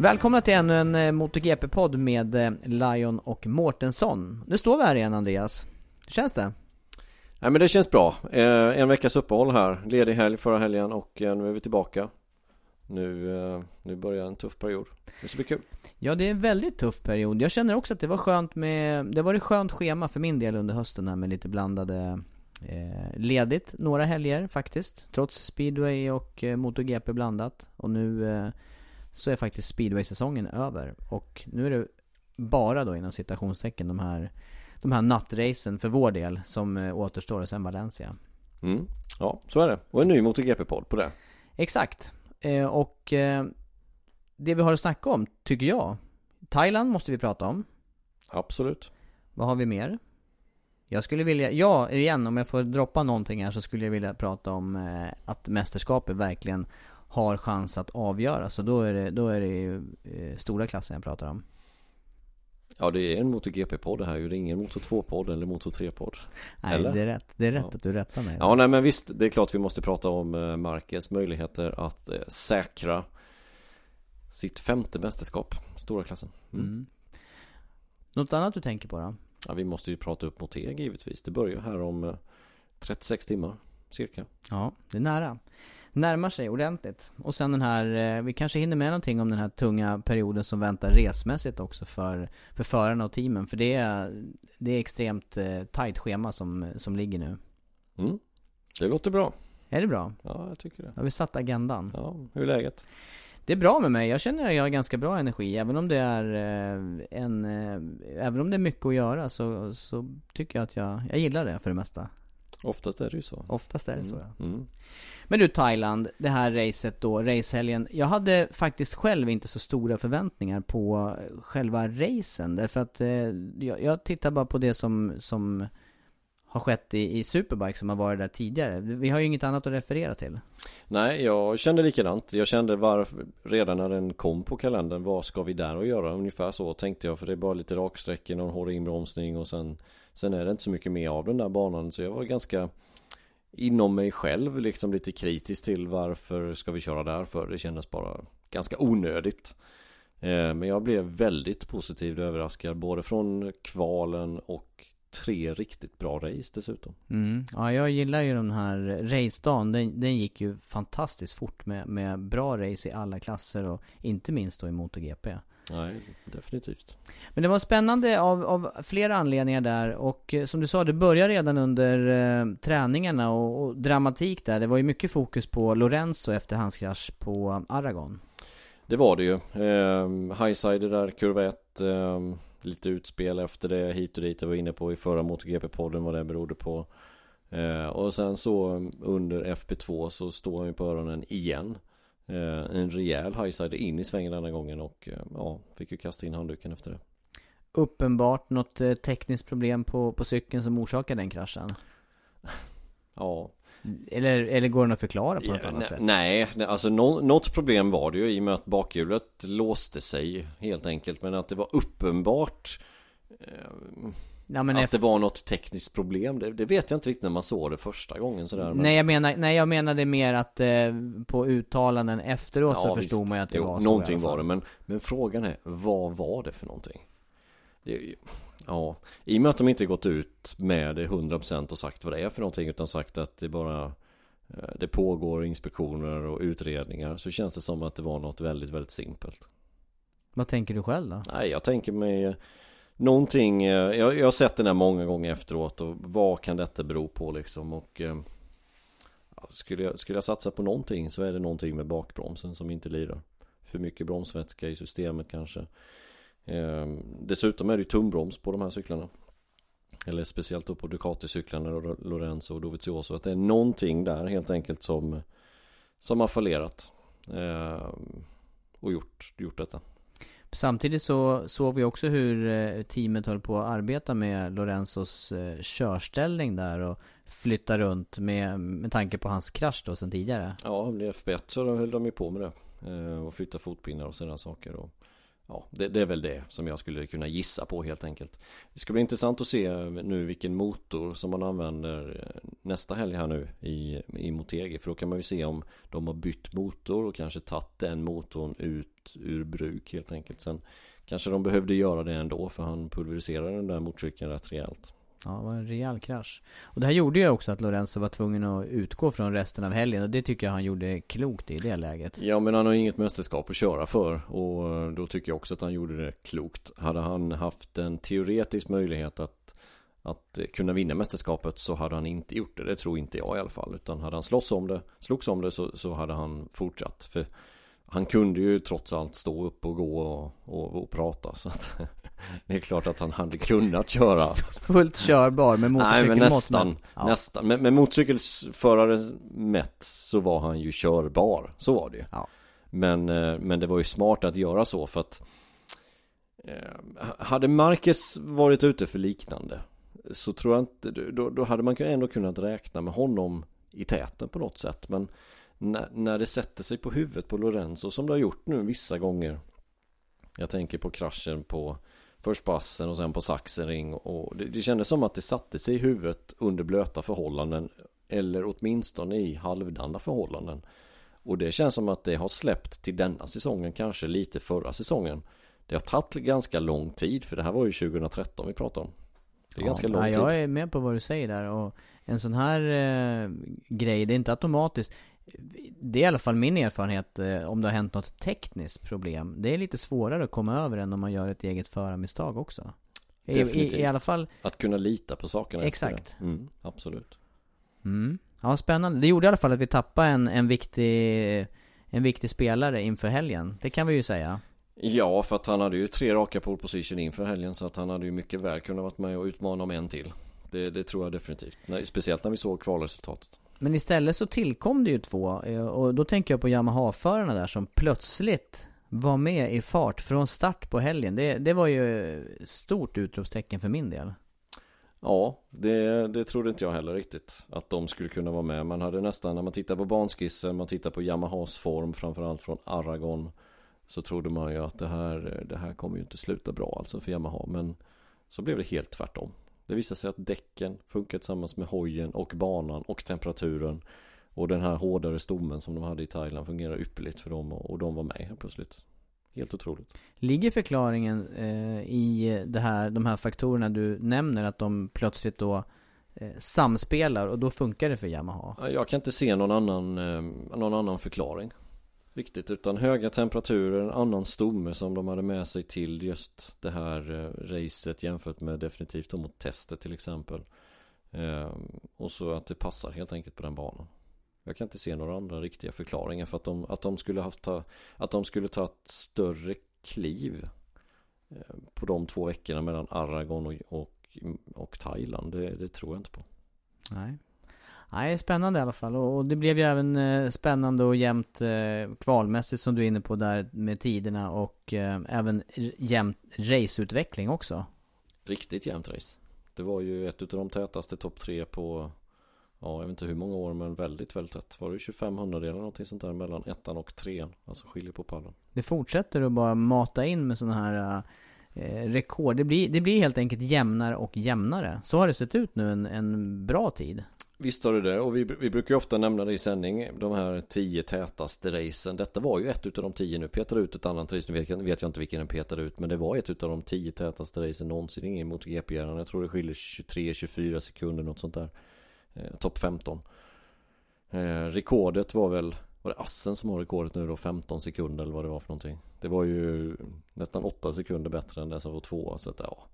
Välkomna till ännu en eh, MotoGP-podd med eh, Lion och Mårtensson. Nu står vi här igen Andreas. Hur känns det? Nej men det känns bra. Eh, en veckas uppehåll här. Ledig helg förra helgen och eh, nu är vi tillbaka. Nu, eh, nu börjar en tuff period. Det ska bli kul. Ja, det är en väldigt tuff period. Jag känner också att det var skönt med, det var ett skönt schema för min del under hösten här med lite blandade ledigt några helger faktiskt. Trots speedway och MotoGP blandat. Och nu så är faktiskt speedway-säsongen över. Och nu är det bara då inom citationstecken de här, de här nattracen för vår del som eh, återstår och sen Valencia. Mm. Ja, så är det. Och en ny MotoGP-podd på det. Exakt. Eh, och eh, det vi har att snacka om, tycker jag. Thailand måste vi prata om. Absolut. Vad har vi mer? Jag skulle vilja, ja igen om jag får droppa någonting här så skulle jag vilja prata om eh, att mästerskapet verkligen har chans att avgöra. Så då är det, då är det ju eh, stora klassen jag pratar om. Ja det är en MotoGP-podd här ju. Det är ingen Moto 2-podd eller Moto 3-podd. Nej Eller? det är rätt, det är rätt Ja. att du rättar mig. Ja nej men visst, det är klart vi måste prata om eh, Marquez möjligheter att eh, säkra sitt femte mästerskap, stora klassen. Mm. Mm. Något annat du tänker på då? Ja, vi måste ju prata upp Moteg givetvis. Det börjar här om eh, 36 timmar cirka. Ja, det är nära. Närmar sig ordentligt. Och sen den här, eh, vi kanske hinner med någonting om den här tunga perioden som väntar resmässigt också för, för förarna och teamen. För det är, det är extremt eh, tajt schema som, som ligger nu. Mm. Det låter bra. Är det bra? Ja, jag tycker det. Har vi satt agendan? Ja, hur är läget? Det är bra med mig. Jag känner att jag har ganska bra energi. Även om det är eh, en, även om det är mycket att göra så, så tycker jag att jag, jag gillar det för det mesta. Oftast är det ju så. Oftast är det så ja. Mm. Men du Thailand, det här racet då, racehelgen. Jag hade faktiskt själv inte så stora förväntningar på själva racen. Därför att eh, jag, jag tittar bara på det som, som har skett i, i Superbike som har varit där tidigare. Vi har ju inget annat att referera till. Nej, jag kände likadant. Jag kände varför, redan när den kom på kalendern, vad ska vi där och göra? Ungefär så tänkte jag, för det är bara lite raksträckor, någon hård inbromsning och sen Sen är det inte så mycket mer av den där banan, så jag var ganska Inom mig själv liksom lite kritisk till varför ska vi köra där för? Det kändes bara ganska onödigt eh, Men jag blev väldigt positivt överraskad både från kvalen och tre riktigt bra race dessutom Mm. Ja, jag gillar ju den här racedagen. Den, den gick ju fantastiskt fort med, med bra race i alla klasser och inte minst då i MotoGP. Nej, definitivt Men det var spännande av, av flera anledningar där och eh, som du sa, det började redan under eh, träningarna och, och dramatik där. Det var ju mycket fokus på Lorenzo efter hans krasch på Aragon. Det var det ju. Eh, Highside där, kurva 1. Eh, lite utspel efter det hit och dit. Jag var inne på i förra MotoGP-podden vad det berodde på. Eh, och sen så under FP2 så står han ju på öronen igen. Eh, en rejäl highside in i svängen denna gången och eh, ja, fick ju kasta in handduken efter det. uppenbart något eh, tekniskt problem på, på cykeln som orsakar den kraschen? Ja, Eller, eller går den att förklara på något Ja, annat sätt? Nej, ne- alltså nå- något problem var det ju i och med att bakhjulet låste sig helt enkelt Men att det var uppenbart eh, Ja, men Att efter, det var något tekniskt problem det, det vet jag inte riktigt när man såg det första gången sådär men... nej, jag menar, nej jag menade mer att eh, på uttalanden efteråt så Ja, förstod visst. man ju att det Jo, var så Någonting var det, men, men frågan är Vad var det för någonting? Det, ja, i och med att de inte gått ut med det 100% och sagt vad det är för någonting Utan sagt att det bara eh, Det pågår inspektioner och utredningar Så känns det som att det var något väldigt, väldigt simpelt Vad tänker du själv då? Nej, jag tänker mig Någonting, eh, jag, jag har sett den här många gånger efteråt och vad kan detta bero på liksom? Och eh, ja, skulle, jag, skulle jag satsa på någonting så är det någonting med bakbromsen som inte lirar. För mycket bromsvätska i systemet kanske. Eh, Dessutom är det ju tumbroms på de här cyklarna. Eller speciellt då på Ducati-cyklarna Lorenzo och Dovizioso. Att det är någonting där helt enkelt som Som har fallerat eh, Och gjort, gjort detta. Samtidigt så såg vi också hur eh, teamet höll på att arbeta med Lorenzos eh, körställning där och flytta runt med, med tanke på hans krasch då sen tidigare. Ja, i FB1 så höll de ju på med det. Eh, och flytta fotpinnar och sådana saker. Och, ja, det, det är väl det som jag skulle kunna gissa på helt enkelt. Det ska bli intressant att se nu vilken motor som man använder eh, nästa helg här nu i, i Motegi. För då kan man ju se om de har bytt motor och kanske tagit den motorn ut ur bruk helt enkelt. Sen kanske de behövde göra det ändå för han pulveriserade den där motorcykeln rätt rejält. Ja, det var en rejäl krasch. Och det här gjorde ju också att Lorenzo var tvungen att utgå från resten av helgen och det tycker jag han gjorde klokt i det läget. Ja men han har inget mästerskap att köra för och då tycker jag också att han gjorde det klokt. Hade han haft en teoretisk möjlighet att, att kunna vinna mästerskapet så hade han inte gjort det. Det tror inte jag i alla fall. Utan hade han slåss om det, slogs om det så, så hade han fortsatt. För han kunde ju trots allt stå upp och gå och, och, och prata så att det är klart att han hade kunnat köra Fullt körbar med Nej motorcykelmått. men nästan, Ja. nästan. Men med motorcykelförare mätt så var han ju körbar. Så var det ju. Ja. Men, eh, men det var ju smart att göra så för att eh, Hade Marquez varit ute för liknande Så tror jag inte, då, då hade man ändå kunnat räkna med honom i täten på något sätt. Men när, när det sätter sig på huvudet på Lorenzo som det har gjort nu vissa gånger. Jag tänker på kraschen på Först på Assen och sen på Sachsenring och det, det kändes som att det satte sig i huvudet under blöta förhållanden Eller åtminstone i halvdana förhållanden. Och det känns som att det har släppt till denna säsongen, kanske lite förra säsongen. Det har tagit ganska lång tid för det här var ju 2013 vi pratar om. Det är ganska lång ja, tid. Jag är med på vad du säger där och en sån här eh, grej, det är inte automatiskt det är i alla fall min erfarenhet eh, om det har hänt något tekniskt problem. Det är lite svårare att komma över än om man gör ett eget förarmisstag också. I, i, Definitivt. I alla fall, Att kunna lita på sakerna Exakt. Mm, absolut mm. Ja, spännande. Det gjorde i alla fall att vi tappade en, en viktig en viktig spelare inför helgen. Det kan vi ju säga. Ja, för att han hade ju tre raka pole position inför helgen så att han hade ju mycket väl kunnat varit med och utmana om en till. Det, det tror jag definitivt. Nej, speciellt när vi såg kvalresultatet. Men istället så tillkom det ju två eh, och då tänker jag på Yamaha-förarna där som plötsligt var med i fart från start på helgen. Det, det var ju stort utropstecken för min del. Ja, det, det trodde inte jag heller riktigt att de skulle kunna vara med. Man hade nästan, när man tittar på banskissen, man tittar på Yamahas form, framförallt från Aragon. Så trodde man ju att det här, det här kommer ju inte sluta bra alltså för Yamaha. Men så blev det helt tvärtom. Det visade sig att däcken funkar tillsammans med hojen och banan och temperaturen. Och den här hårdare stommen som de hade i Thailand fungerar ypperligt för dem och, och de var med helt plötsligt. Helt otroligt. Ligger förklaringen eh, i det här, de här faktorerna du nämner, att de plötsligt då eh, samspelar och då funkar det för Yamaha? Jag kan inte se någon annan, eh, någon annan förklaring Riktigt, utan höga temperaturer, en annan stomme som de hade med sig till just det här eh, racet jämfört med definitivt mot testet till exempel. Eh, och så att det passar helt enkelt på den banan. Jag kan inte se några andra riktiga förklaringar för att de, att de skulle haft ta, Att de skulle ta ett större kliv eh, På de två veckorna mellan Aragon och, och, och Thailand, det, det tror jag inte på. Nej. Nej, spännande i alla fall. Och, det blev ju även eh, spännande och jämnt eh, kvalmässigt som du är inne på där med tiderna och eh, även jämnt raceutveckling också. Riktigt jämnt race. Det var ju ett utav de tätaste topp tre på Ja, jag vet inte hur många år men väldigt, väldigt tätt. Var det 25 hundradelar någonting sånt där mellan ettan och trean? Alltså skiljer på pallen. Det fortsätter att bara mata in med sådana här eh, rekord. Det blir, det blir helt enkelt jämnare och jämnare. Så har det sett ut nu en, en bra tid. Visst har du det. Och vi, vi brukar ju ofta nämna det i sändning De här tio tätaste racen. Detta var ju ett utav de tio. Nu Petade ut ett annat race. Nu vet jag, vet jag inte vilken den petade ut Men det var ett utav de tio tätaste racen någonsin. In mot gp -järnan. Jag tror det skiljer 23-24 sekunder något sånt där. Eh, Topp 15 eh, Rekordet var väl Var det Assen som har rekordet nu då? 15 sekunder eller vad det var för någonting. Det var ju nästan 8 sekunder bättre än det som var tvåa så att ja.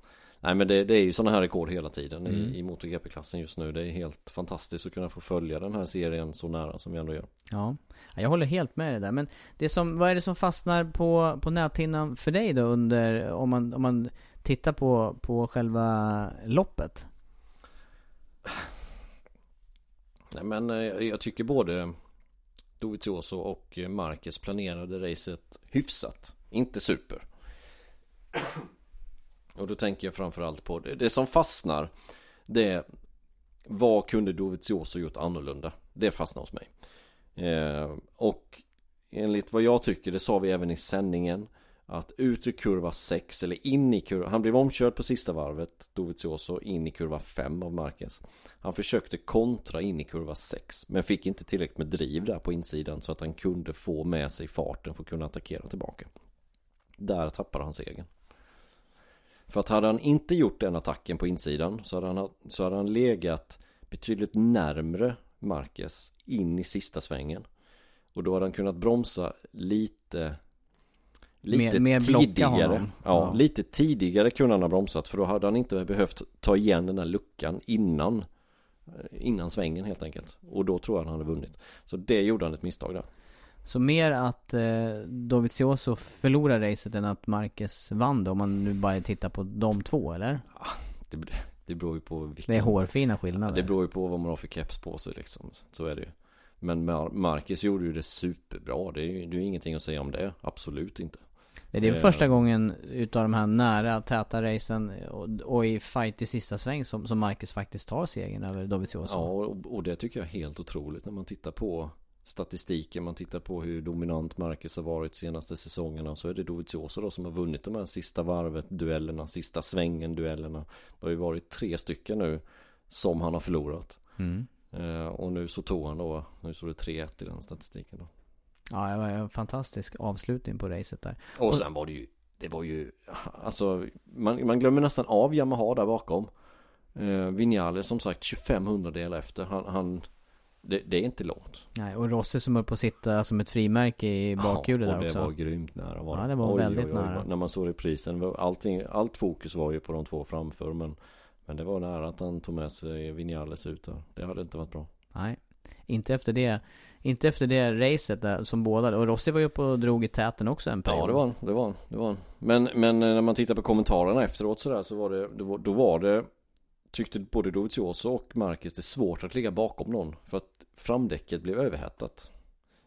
Nej men det, det är ju sådana här rekord hela tiden Mm. i, i MotoGP-klassen just nu Det är helt fantastiskt att kunna få följa den här serien så nära som vi ändå gör Ja, Ja, jag håller helt med dig där. Men det som, vad är det som fastnar på, på näthinnan för dig då under, om man, om man tittar på, på själva loppet? Nej men eh, jag tycker både Dovizioso och Marquez planerade racet hyfsat Inte super och då tänker jag framförallt på det, det som fastnar Det är Vad kunde Dovizioso gjort annorlunda? Det fastnar hos mig. Eh, Och Enligt vad jag tycker, det sa vi även i sändningen Att ut ur kurva 6 eller in i kurva Han blev omkörd på sista varvet Dovizioso in i kurva 5 av Marquez. Han försökte kontra in i kurva 6 Men fick inte tillräckligt med driv där på insidan Så att han kunde få med sig farten för att kunna attackera tillbaka. Där tappade han segern. För att hade han inte gjort den attacken på insidan Så hade han, så hade han legat betydligt närmre Marquez in i sista svängen. Och då hade han kunnat bromsa lite Lite Mer- mer tidigare. ja, Ja. lite tidigare kunde han ha bromsat För då hade han inte behövt ta igen den här luckan innan eh, Innan svängen helt enkelt. Och då tror jag han hade vunnit. Så det gjorde han ett misstag där Så mer att eh, Dovizioso förlorar racet än att Marquez vann det, om man nu bara tittar på de två, eller? Det, det beror ju på vilken Det är hårfina Ja, skillnader. det beror ju på vad man har för keps på sig liksom Så är det ju Men Mar- Marcus gjorde ju det superbra Det är ju det är ingenting att säga om det Absolut inte Det är väl Eh. första gången utav de här nära, täta racen och, och i fight i sista sväng som, som Marcus faktiskt tar segern över Dovizioso. Ja och, och det tycker jag är helt otroligt när man tittar på Statistiken, man tittar på hur dominant Marcus har varit senaste säsongerna Så är det Dovizioso då som har vunnit de här sista varvet duellerna Sista svängen duellerna. Det har ju varit tre stycken nu Som han har förlorat. Mm. eh, Och nu så tog han då Nu står det 3-1 i den statistiken då. Ja, det var en fantastisk avslutning på racet där. Och sen var det ju Det var ju Alltså Man, man glömmer nästan av Yamaha där bakom. Eh, Vinales som sagt 25 hundradelar efter. Han, han det, det är inte långt Nej, och Rossi som höll på att sitta som ett frimärke i bakhjulet ja, där också. det var grymt nära var Ja, det var väldigt nära. vad- När man såg reprisen allting, Allt fokus var ju på de två framför men Men det var nära att han tog med sig Vinales ut där Det hade inte varit bra Nej, inte efter det. Inte efter det racet där, som båda. Och Rossi var ju uppe och drog i täten också en period. Ja det var han, det var han, det var han. Men, men eh, när man tittar på kommentarerna efteråt sådär så var det, det då var det Tyckte både Dovizioso och Marcus det är svårt att ligga bakom någon För att framdäcket blev överhettat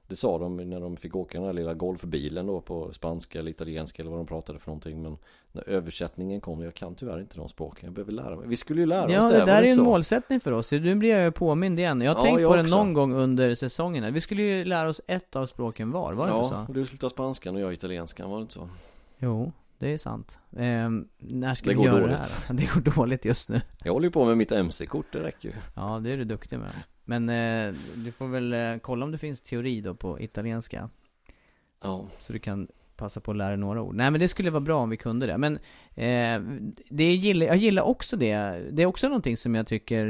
Det sa de när de fick åka den här lilla golfbilen då på spanska eller italienska eller vad de pratade för någonting Men när översättningen kom, jag kan tyvärr inte de språken, jag behöver lära mig Vi skulle ju lära Ja, oss det det, var där är ju inte en så? målsättning för oss. Nu blir jag ju påmind igen. Jag har Ja, tänkt jag på det också. någon gång under säsongen. Vi skulle ju lära oss ett av språken var, var det inte Ja, så? du slutar spanskan och jag italienskan, var det inte så? Jo, det är sant. Ehm, när ska Det vi göra dåligt. det här? Det går dåligt just nu. Jag håller ju på med mitt MC-kort, det räcker ju Ja, det är du duktig med. Men eh, du får väl eh, kolla om det finns teori då på italienska. Ja, Så du kan passa på att lära dig några ord. Nej men det skulle vara bra om vi kunde det. Men eh, det gillar, jag gillar också det. Det är också någonting som jag tycker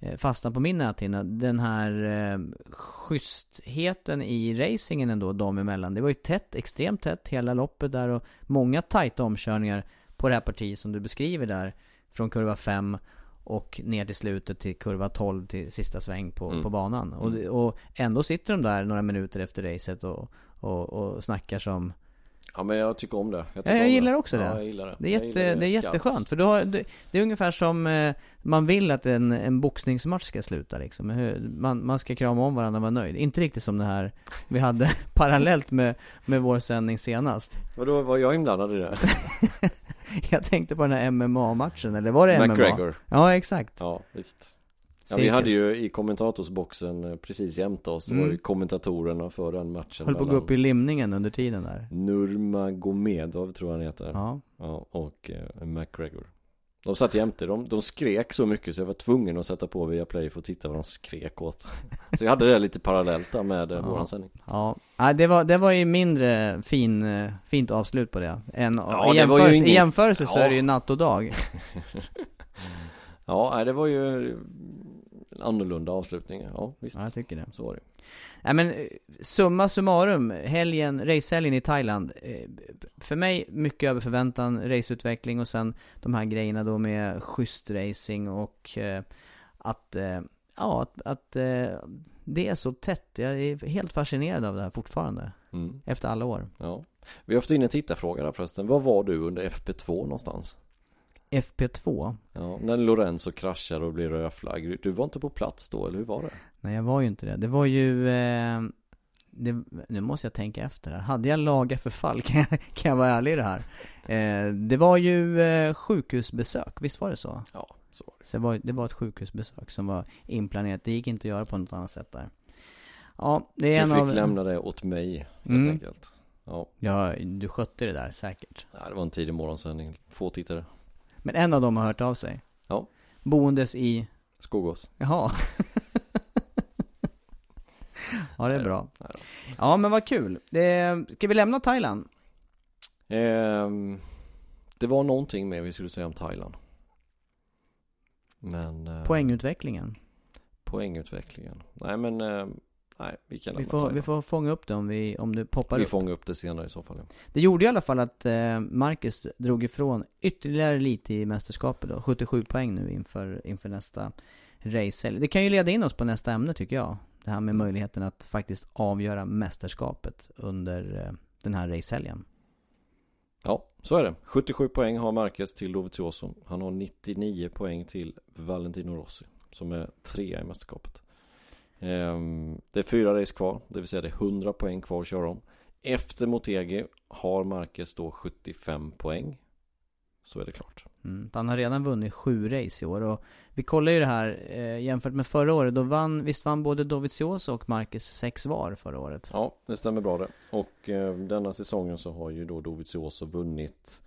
eh, fastnar på min näthinna. Den här eh, schystheten i racingen ändå, dem emellan. Det var ju tätt, extremt tätt hela loppet där och många tajta omkörningar på det här partiet som du beskriver där. Från kurva 5 och ner till slutet till kurva 12 till sista sväng på, Mm. på banan. Och, och ändå sitter de där några minuter efter racet och, och, och snackar som Ja men jag tycker om det. Ja, tycker jag gillar också det. Ja, jag gillar det. Det är, Jag jätte, gillar det är jätteskönt, för då har, det, det är ungefär som eh, man vill att en, en boxningsmatch ska sluta liksom. Man, man ska krama om varandra och vara nöjd. Inte riktigt som det här vi hade parallellt med, med vår sändning senast. Vadå, var jag inblandad i det? Jag tänkte på den här MMA-matchen, eller var det MMA? McGregor. Ja, exakt. Ja, visst. Ja, vi hade ju i kommentatorsboxen eh, precis jämte oss, det var Mm. ju kommentatorerna för den matchen Höll på att gå upp i limningen under tiden där. Nurmagomedov tror jag han heter. Ja. Ja. och eh, McGregor. De satt jämte, de, de skrek så mycket så jag var tvungen att sätta på via play för att titta vad de skrek åt. Så jag hade det lite parallellt där med eh, Ja. våran sändning. Ja, det var, det var ju mindre fin, eh, fint avslut på det. Än, Ja, i, jämförelse, ingen- I jämförelse så Ja. är det ju natt och dag. Ja, det var ju annorlunda avslutning. Ja, visst. Ja, jag tycker det. Så var det. Nej men eh, summa summarum, helgen, racehelgen i Thailand. eh, För mig, mycket över förväntan, raceutveckling och sen de här grejerna då med schysst racing och eh, att, ja, att, att det är så tätt. Jag är helt fascinerad av det här fortfarande, Mm. efter alla år. Ja. Vi har fått in en tittarfråga där förresten. Var var du under FP2 någonstans? FP2, Ja, när Lorenzo kraschar och blir rödflagg. Du var inte på plats då, eller hur var det? nej jag var ju inte det. Det var ju, eh, det, nu måste jag tänka efter här. Hade jag laga förfall? Kan jag, kan jag vara ärlig i det här? Eh, det var ju eh, sjukhusbesök, visst var det så? Ja, så var det. Så det var, det var ett sjukhusbesök som var inplanerat. Det gick inte att göra på något annat sätt där. Ja, det är Du en fick av... lämna det åt mig, helt Mm. enkelt. Ja, Ja, du skötte det där säkert. nej, det var en tidig morgonsändning. Få tittare. Men en av dem har hört av sig. Ja. Boendes i... Skogås. Jaha. ja, det är bra. Ja, men vad kul. Det... Ska vi lämna Thailand? Ehm, det var någonting mer vi skulle säga om Thailand. Men... eh, Poängutvecklingen. Poängutvecklingen. Nej men, eh, nej vi kan Vi får, vi får fånga upp det om, vi, om det poppar vi upp. fångar upp det senare i så fall. Ja. Det gjorde i alla fall att eh, Marcus drog ifrån ytterligare lite i mästerskapet då. 77 poäng nu inför, inför nästa racehelg. Det kan ju leda in oss på nästa ämne tycker jag. Det här med möjligheten att faktiskt avgöra mästerskapet under eh, den här racehelgen. Ja, så är det. 77 poäng har Marquez till Dovizioso. Han har 99 poäng till Valentino Rossi. Som är trea i mästerskapet. Ehm, det är fyra race kvar. Det vill säga det är 100 poäng kvar att köra om. Efter Motegi har Marquez då 75 poäng. Så är det klart. Mm. Han har redan vunnit sju race i år och vi kollar ju det här eh, jämfört med förra året. Då vann, visst vann både Dovizioso och Marcus sex var förra året? Ja, det stämmer bra det. Och eh, denna säsongen så har ju då Dovizioso vunnit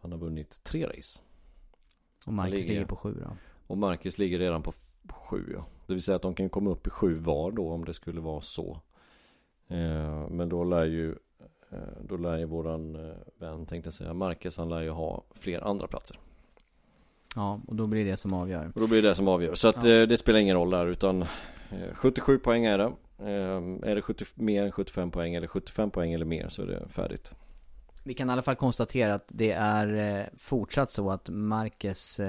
Han har vunnit tre race. Och Marcus ligger- ligger på sju då. Och Marcus ligger redan på f- sju ja. Det vill säga att de kan komma upp i sju var då om det skulle vara så. Eh, men då lär ju eh, Då lär ju våran eh, vän tänkte jag säga Marcus han lär ju ha fler andra platser. Ja, och då blir det som avgör. Och då blir det som avgör. Så att Ja. eh, det spelar ingen roll där utan eh, 77 poäng är det. Är det 70, mer än 75 poäng eller 75 poäng eller mer så är det färdigt. Vi kan i alla fall konstatera att det är fortsatt så att Marcus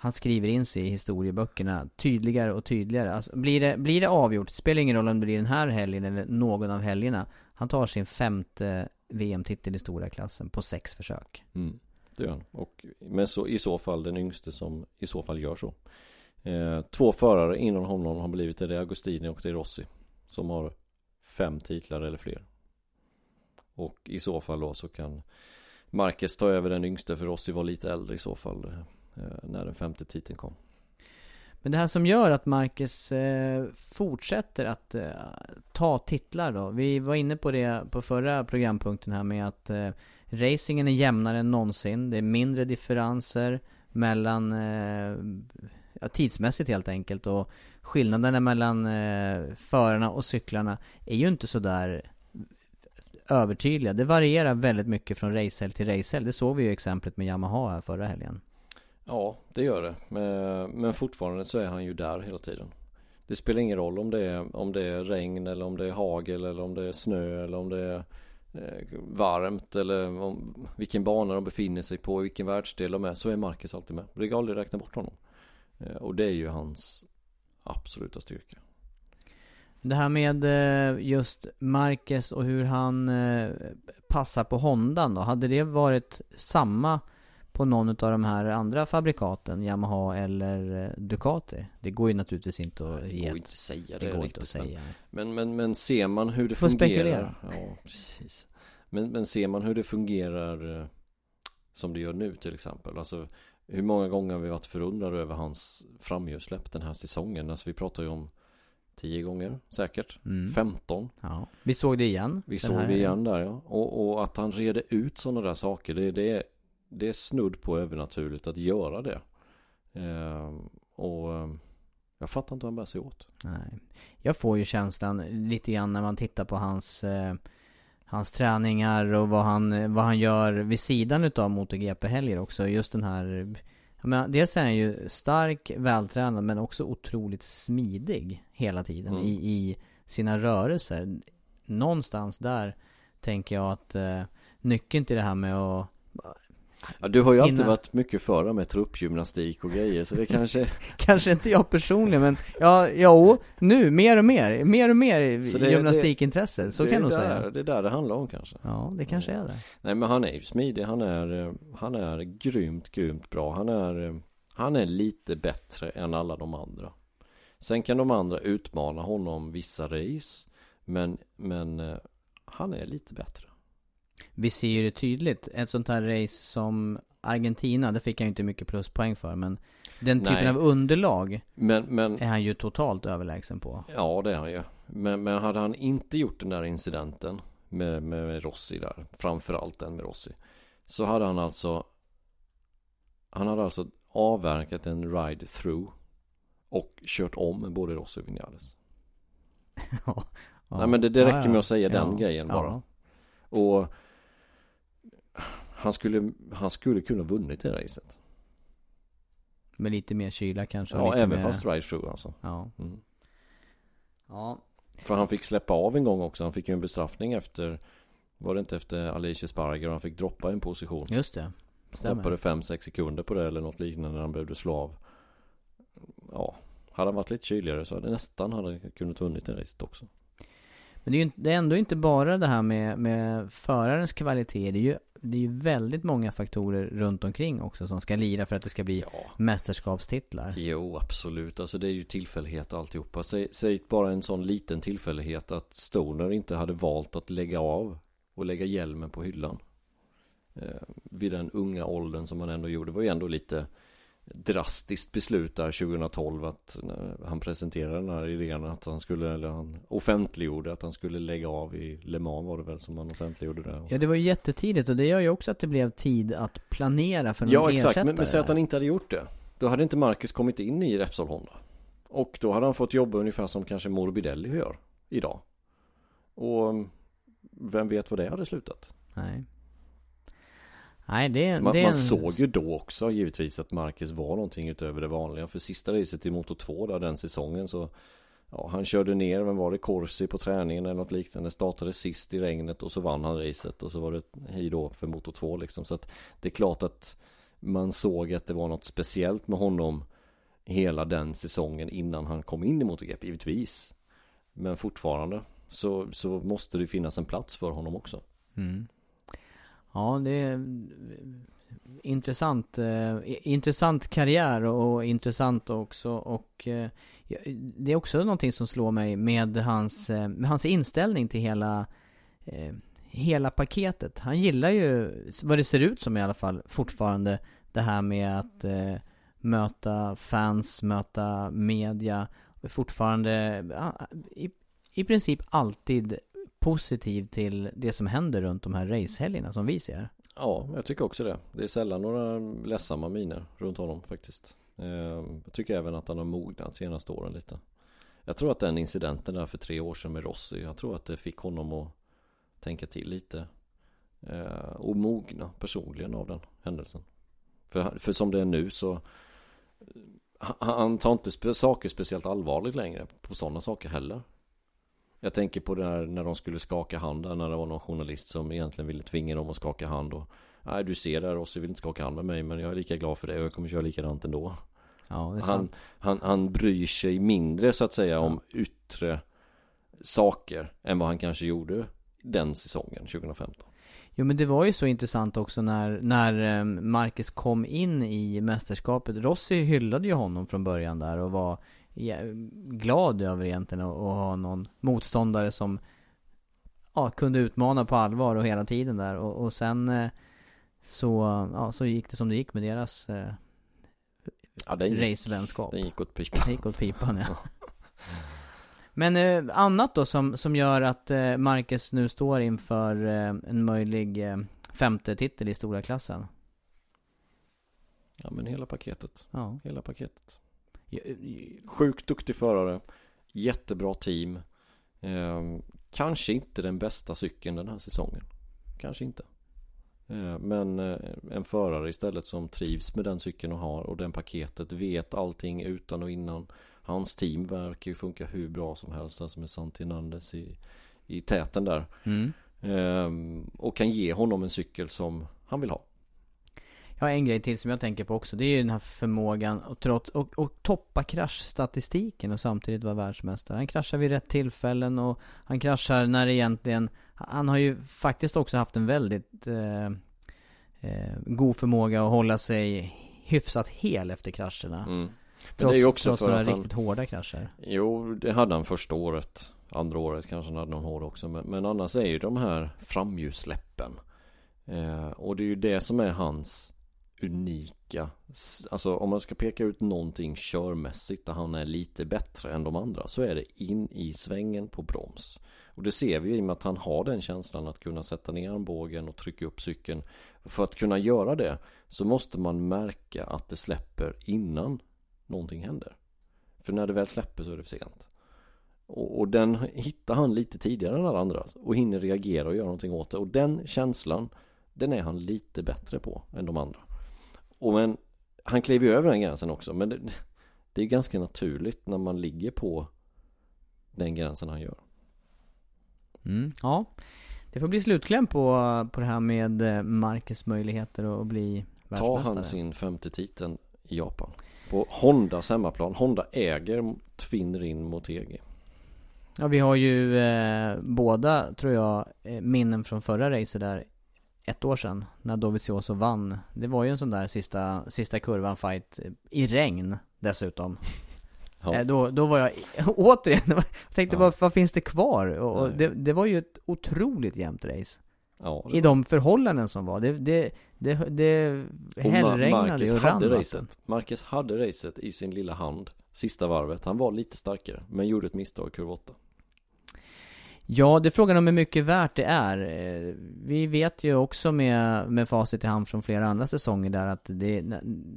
han skriver in sig i historieböckerna tydligare och tydligare. Alltså, blir, det, blir det avgjort, spelar ingen roll om det blir den här helgen eller någon av helgerna. Han tar sin femte VM-titel i stora klassen på sex försök. Mm, det gör han. Och, men så, i så fall den yngste som i så fall gör så. Eh, två förare innan honom har blivit det. Det är Agostini och det är Rossi. Som har fem titlar eller fler. Och i så fall då så kan Marquez ta över den yngste för Rossi var lite äldre i så fall. Eh, när den femte titeln kom. Men det här som gör att Marcus eh, fortsätter att eh, ta titlar då. Vi var inne på det på förra programpunkten här med att eh, racingen är jämnare än någonsin. Det är mindre differenser mellan, eh, ja, tidsmässigt helt enkelt. Och skillnaderna mellan eh, förarna och cyklarna är ju inte sådär övertydliga. Det varierar väldigt mycket från racehelg till racehelg. Det såg vi ju exemplet med Yamaha här förra helgen. Ja, det gör det. Men, men fortfarande så är han ju där hela tiden. Det spelar ingen roll om det, är, om det är regn eller om det är hagel eller om det är snö eller om det är eh, varmt eller om vilken bana de befinner sig på, vilken världsdel de är. Så är Marcus alltid med. Det går aldrig att räkna bort honom. Eh, och det är ju hans absoluta styrka. Det här med eh, just Marcus och hur han eh, passar på Hondan då. Hade det varit samma på någon av de här andra fabrikaten, Yamaha eller eh, Ducati? Det går ju naturligtvis inte att Det ge går inte att säga det det, går inte att säga. Men, men, men ser man hur det Får fungerar spekulera. Ja, precis men, men ser man hur det fungerar eh, Som det gör nu till exempel Alltså hur många gånger har vi varit förundrade över hans framhjulssläpp den här säsongen Alltså vi pratar ju om 10 gånger säkert Mm. 15 Ja. Vi såg det igen. Vi såg här- det igen där ja och, och att han reder ut sådana där saker det, det, är, det är snudd på övernaturligt att göra det Ehm, Och eh, Jag fattar inte hur han bär sig åt Nej. Jag får ju känslan lite grann när man tittar på hans eh, Hans träningar och vad han, vad han gör vid sidan utav MotoGP-helger också. Just den här menar, Dels är han ju stark, vältränad men också otroligt smidig hela tiden Mm. i, i sina rörelser. Någonstans där tänker jag att eh, nyckeln till det här med att Ja, du har ju alltid Innan- varit mycket före med truppgymnastik och grejer så det kanske Kanske inte jag personligen men ja, jo, nu mer och mer, mer och mer Så det- gymnastikintresse, så det kan jag nog säga. Det är där det handlar om kanske. Ja, det kanske är det. Nej men han är ju smidig, han är, eh, han är grymt, grymt bra. Han är, eh, han är lite bättre än alla de andra. Sen kan de andra utmana honom vissa race Men, men eh, han är lite bättre Vi ser ju det tydligt, ett sånt här race som Argentina, det fick han ju inte mycket pluspoäng för men Den typen Nej. av underlag Men, men är han ju totalt överlägsen på. Ja det är han ju. Men, men hade han inte gjort den där incidenten med, med, Rossi där Framförallt den med Rossi Så hade han alltså Han hade alltså avverkat en ride through Och kört om både Rossi och Vinales. Ja. Nej men det, det räcker med att säga den grejen bara. Ja. Och han skulle, han skulle kunna vunnit det racet. Med lite mer kyla kanske Ja även mer... fast ride through alltså. Ja, mm. ja, För han fick släppa av en gång också. Han fick ju en bestraffning efter Var det inte efter Alicia Sparger? Han fick droppa en position. Just det. Stämmer. Tappade 5-6 sekunder på det eller något liknande när han behövde slå av. Ja. Hade han varit lite kyligare så hade nästan hade kunnat vunnit det racet också. Men det är ju inte- det är ändå inte bara det här med, med förarens kvalitet. Det är ju det är ju väldigt många faktorer runt omkring också som ska lira för att det ska bli Ja. mästerskapstitlar. Jo absolut. Alltså det är ju tillfällighet alltihopa. Säg, säg bara en sån liten tillfällighet att Stoner inte hade valt att lägga av Och lägga hjälmen på hyllan. Eh, Vid den unga åldern som han ändå gjorde. Det var ju ändå lite drastiskt beslut där 2012 att när han presenterade den här idén att han skulle, eller han offentliggjorde att han skulle lägga av i Le Mans var det väl som han offentliggjorde det? Ja det var ju jättetidigt och det gör ju också att det blev tid att planera för någon Ja exakt, ersättare. men, men säg att han inte hade gjort det. Då hade inte Marcus kommit in i Repsol Honda. Och då hade han fått jobba ungefär som kanske Morbidelli gör idag. Och vem vet vad det hade slutat? Nej. Nej det Man, det man en... såg ju då också givetvis att Marcus var någonting utöver det vanliga För sista racet i Moto 2 där den säsongen så Ja han körde ner, vem var det? Corsi på träningen eller något liknande Startade sist i regnet och så vann han racet och så var det hej då för Moto 2 liksom Så att det är klart att Man såg att det var något speciellt med honom Hela den säsongen innan han kom in i MotoGP, givetvis Men fortfarande så, så måste det finnas en plats för honom också Mm. Ja det är mm, intressant, eh, intressant karriär och intressant också och eh, det är också någonting som slår mig med hans, eh, med hans inställning till hela eh, Hela paketet. Han gillar ju, vad det ser ut som i alla fall, fortfarande det här med att eh, möta fans, möta media. Fortfarande, i, i princip alltid positiv till det som händer runt de här racehelgerna som vi ser. Ja, jag tycker också det. Det är sällan några ledsamma miner runt honom faktiskt. Ehm, jag tycker även att han har mognat senaste åren lite. Jag tror att den incidenten där för tre år sedan med Rossi, jag tror att det fick honom att tänka till lite. Ehm, och mogna personligen av den händelsen. För, för som det är nu så eh, han- tar inte saker speciellt allvarligt längre på sådana saker heller. Jag tänker på det här när de skulle skaka hand där, när det var någon journalist som egentligen ville tvinga dem att skaka hand och Nej du ser där Rossi vill inte skaka hand med mig men jag är lika glad för det och jag kommer köra likadant ändå Ja, det är han, han, han bryr sig mindre så att säga om yttre saker än vad han kanske gjorde den säsongen 2015. Jo men det var ju så intressant också när, när eh, Marcus kom in i mästerskapet. Rossi hyllade ju honom från början där och var glad över egentligen att, att ha någon motståndare som ja, kunde utmana på allvar och hela tiden där och, och sen eh, så, ja, så gick det som det gick med deras eh, ja, den racevänskap. Den gick åt pipan. Den gick åt pipan ja. Men eh, annat då som, som gör att eh, Marcus nu står inför eh, en möjlig eh, femte titel i stora klassen. Ja men hela paketet. Ja. Hela paketet. Eh, Sjukt duktig förare. Jättebra team. Eh, kanske inte den bästa cykeln den här säsongen. Kanske inte. Eh, men eh, en förare istället som trivs med den cykeln och har och den paketet vet allting utan och innan. Hans team verkar ju funka hur bra som helst. Alltså med Santi Nandes i, i täten där. Mm. Ehm, och kan ge honom en cykel som han vill ha. Ja, en grej till som jag tänker på också. Det är ju den här förmågan att trots, och, och toppa kraschstatistiken och samtidigt vara världsmästare. Han kraschar vid rätt tillfällen och han kraschar när egentligen... Han har ju faktiskt också haft en väldigt eh, eh, god förmåga att hålla sig hyfsat hel efter krascherna. Mm. Trots, det är ju också trots för några att han- riktigt hårda krascher. Jo, det hade han första året. Andra året kanske han hade någon hård också. Men, men annars är ju de här framhjulssläppen. Eh, och det är ju det som är hans unika. Alltså om man ska peka ut någonting körmässigt där han är lite bättre än de andra. Så är det in i svängen på broms. Och det ser vi i och med att han har den känslan att kunna sätta ner armbågen och trycka upp cykeln. För att kunna göra det så måste man märka att det släpper innan någonting händer. För när det väl släpper så är det för sent. Och, och den hittar han lite tidigare än alla andra och hinner reagera och göra någonting åt det. Och den känslan, den är han lite bättre på än de andra. Och men, han klev ju över den gränsen också. Men det, det är ganska naturligt när man ligger på den gränsen han gör. Mm, ja. Det får bli slutkläm på, på det här med eh, Marcus möjligheter att bli Tar världsmästare. han sin femte titeln i Japan. På Hondas hemmaplan. Honda äger Twin Rin Motegi. Ja, vi har ju eh, båda, tror jag, eh, minnen från förra racet där ett år sedan när Dovizioso vann. Det var ju en sån där sista, sista kurvan fight i regn dessutom. Ja. Eh, då, då var jag återigen, jag tänkte Ja. vad, vad finns det kvar? Och, det, det var ju ett otroligt jämnt race. Ja, I de förhållanden som var. Det, det, det, det hällregnade och rann hade racet. Marcus hade racet i sin lilla hand Sista varvet, han var lite starkare Men gjorde ett misstag i kurva 8 Ja, det är frågan om hur mycket värt det är. Eh, Vi vet ju också med, med facit i hand från flera andra säsonger där att det,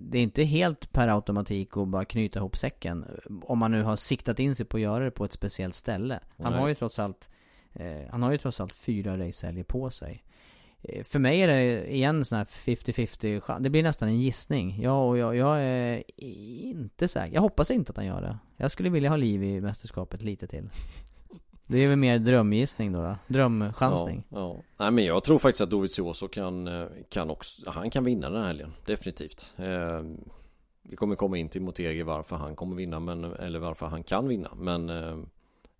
det är inte helt per automatik att bara knyta ihop säcken. Om man nu har siktat in sig på att göra det på ett speciellt ställe. Han Nej. har ju trots allt, eh, han har ju trots allt fyra racehelger på sig. Eh, För mig är det igen en sån här 50-50 chans. Det blir nästan en gissning. Ja, och jag, jag är inte säker. Jag hoppas inte att han gör det. Jag skulle vilja ha liv i mästerskapet lite till. Det är väl mer drömgissning då, då? Drömchansning. ja, ja. Nej men jag tror faktiskt att Dovizioso kan, eh, kan också Han kan vinna den här helgen, definitivt. Eh, Vi kommer komma in till Motegi varför han kommer vinna men, Eller varför han kan vinna. Men eh,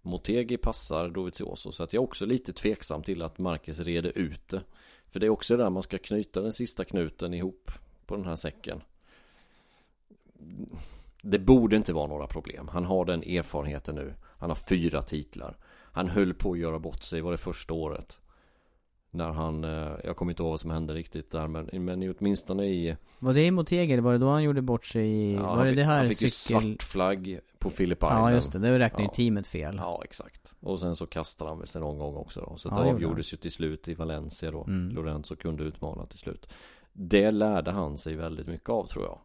Motegi passar Dovizioso Så att jag är också lite tveksam till att Marcus reder ut det. För det är också där man ska knyta den sista knuten ihop På den här säcken. Det borde inte vara några problem. Han har den erfarenheten nu. Han har fyra titlar. Han höll på att göra bort sig, var det första året. När han, eh, jag kommer inte ihåg vad som hände riktigt där men, men åtminstone i Var det i Motegi eller var det då han gjorde bort sig i... ja, var det fick, det här Han fick ju cykel... svart flagg på Phillip Island. Ja just det, det räknar ju Ja. teamet fel. Ja exakt. Och sen så kastade han väl sig någon gång också då. Så Ja, det det gjorde avgjordes ju till slut i Valencia då. Mm. Lorenzo kunde utmana till slut. Det lärde han sig väldigt mycket av tror jag.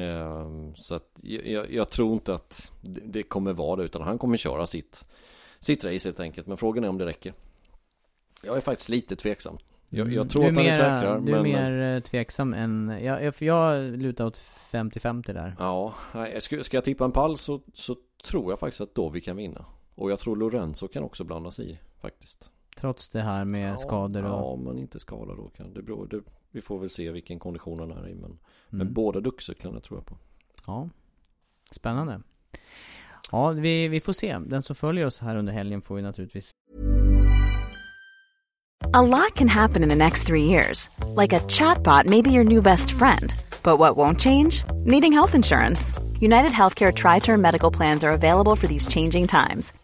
Ehm, Så att jag, jag, tror inte att det det kommer vara det utan han kommer köra sitt Sitt race helt enkelt Men frågan är om det räcker Jag är faktiskt lite tveksam Jag, jag tror Mm. är att han är säkrare Du är men mer eh, tveksam än... Ja, jag- jag lutar åt 50-50 där. Ja, ska, ska jag tippa en pall så, så tror jag faktiskt att Dovi kan vinna Och jag tror Lorenzo kan också blandas i faktiskt Trots det här med ja, skador och... Ja, man inte skadar då kan det beror, det, Vi får väl se vilken kondition han är i men, Mm. men båda duckcyklarna tror jag på Ja. Spännande. Ja, vi, vi får se. Den som följer oss här under helgen får ju naturligtvis A lot can happen in the next three years. Like a chatbot may be your new best friend. But what won't change? Needing health insurance. United Healthcare Tri Term Medical Plans are available for these changing times.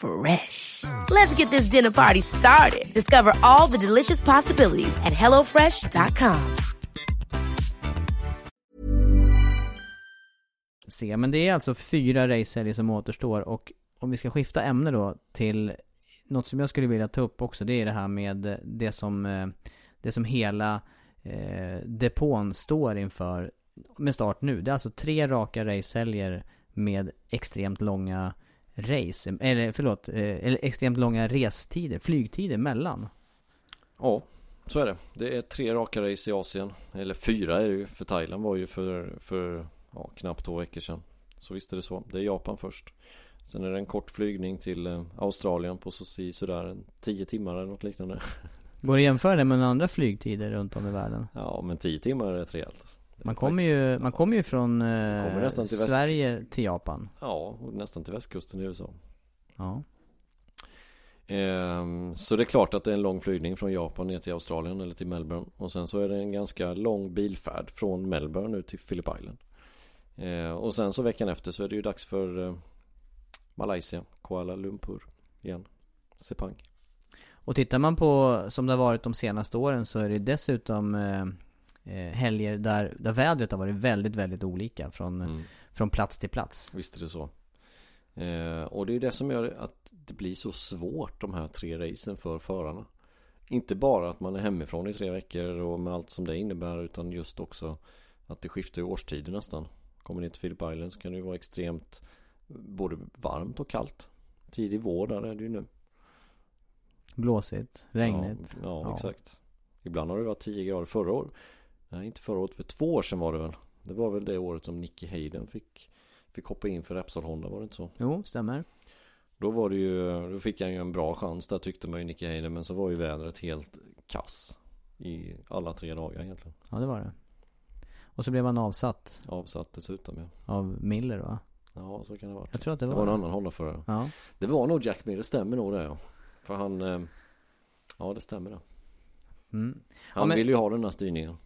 Fresh. Let's get this dinner party started. Discover all the delicious possibilities at hellofresh.com. se. Men det är alltså fyra racehelger som återstår och om vi ska skifta ämne då till något som jag skulle vilja ta upp också. Det är det här med det som, eh, det som hela eh, depån står inför med start nu. Det är alltså tre raka racehelger med extremt långa race, eller förlåt, eh, eller extremt långa restider, flygtider mellan. Ja, så är det. Det är tre raka race i Asien. Eller fyra är det ju, för Thailand var ju för, för ja, knappt två veckor sedan. Så visst är det så. Det är Japan först. Sen är det en kort flygning till eh, Australien på så sådär tio timmar eller något liknande. Går det att jämföra det med andra flygtider runt om i världen? Ja, men tio timmar är rätt rejält. Man kommer ju, man kommer ju från eh, kommer till väst- Sverige till Japan. Ja, och nästan till västkusten i USA. Ja. Ehm, så det är klart att det är en lång flygning från Japan ner till Australien eller till Melbourne. Och sen så är det en ganska lång bilfärd från Melbourne ut till Phillip Island. Ehm, och sen så veckan efter så är det ju dags för eh, Malaysia, Kuala Lumpur igen. Sepang. Och tittar man på som det har varit de senaste åren så är det dessutom eh, helger där, där vädret har varit väldigt, väldigt olika från, Mm. från plats till plats. Visst är det så. Eh, och det är det som gör att det blir så svårt de här tre racen för förarna. Inte bara att man är hemifrån i tre veckor och med allt som det innebär utan just också att det skiftar i årstider nästan. Kommer ni till Phillip Island så kan det ju vara extremt både varmt och kallt. Tidig vår där är det ju nu. Blåsigt, regnigt. Ja, ja, Ja. exakt. Ibland har det varit 10 grader förra året. Nej, inte förra året. För två år sedan var det väl. Det var väl det året som Nicky Hayden fick, fick hoppa in för Repsol Honda, var det inte så? Jo, stämmer. Då var det ju, då fick han ju en bra chans där tyckte man ju Nicky Hayden. Men så var ju vädret helt kass. I alla tre dagar egentligen. Ja, det var det. Och så blev han avsatt Avsatt dessutom ja. av Miller va? Ja, så kan det vara. Jag tror att det Det var var en annan Honda-förare. Ja. Det var nog Jack Miller, stämmer nog det ja. För han, eh, ja det stämmer det. Mm. Han Ja, men- ville ju ha den där styrningen.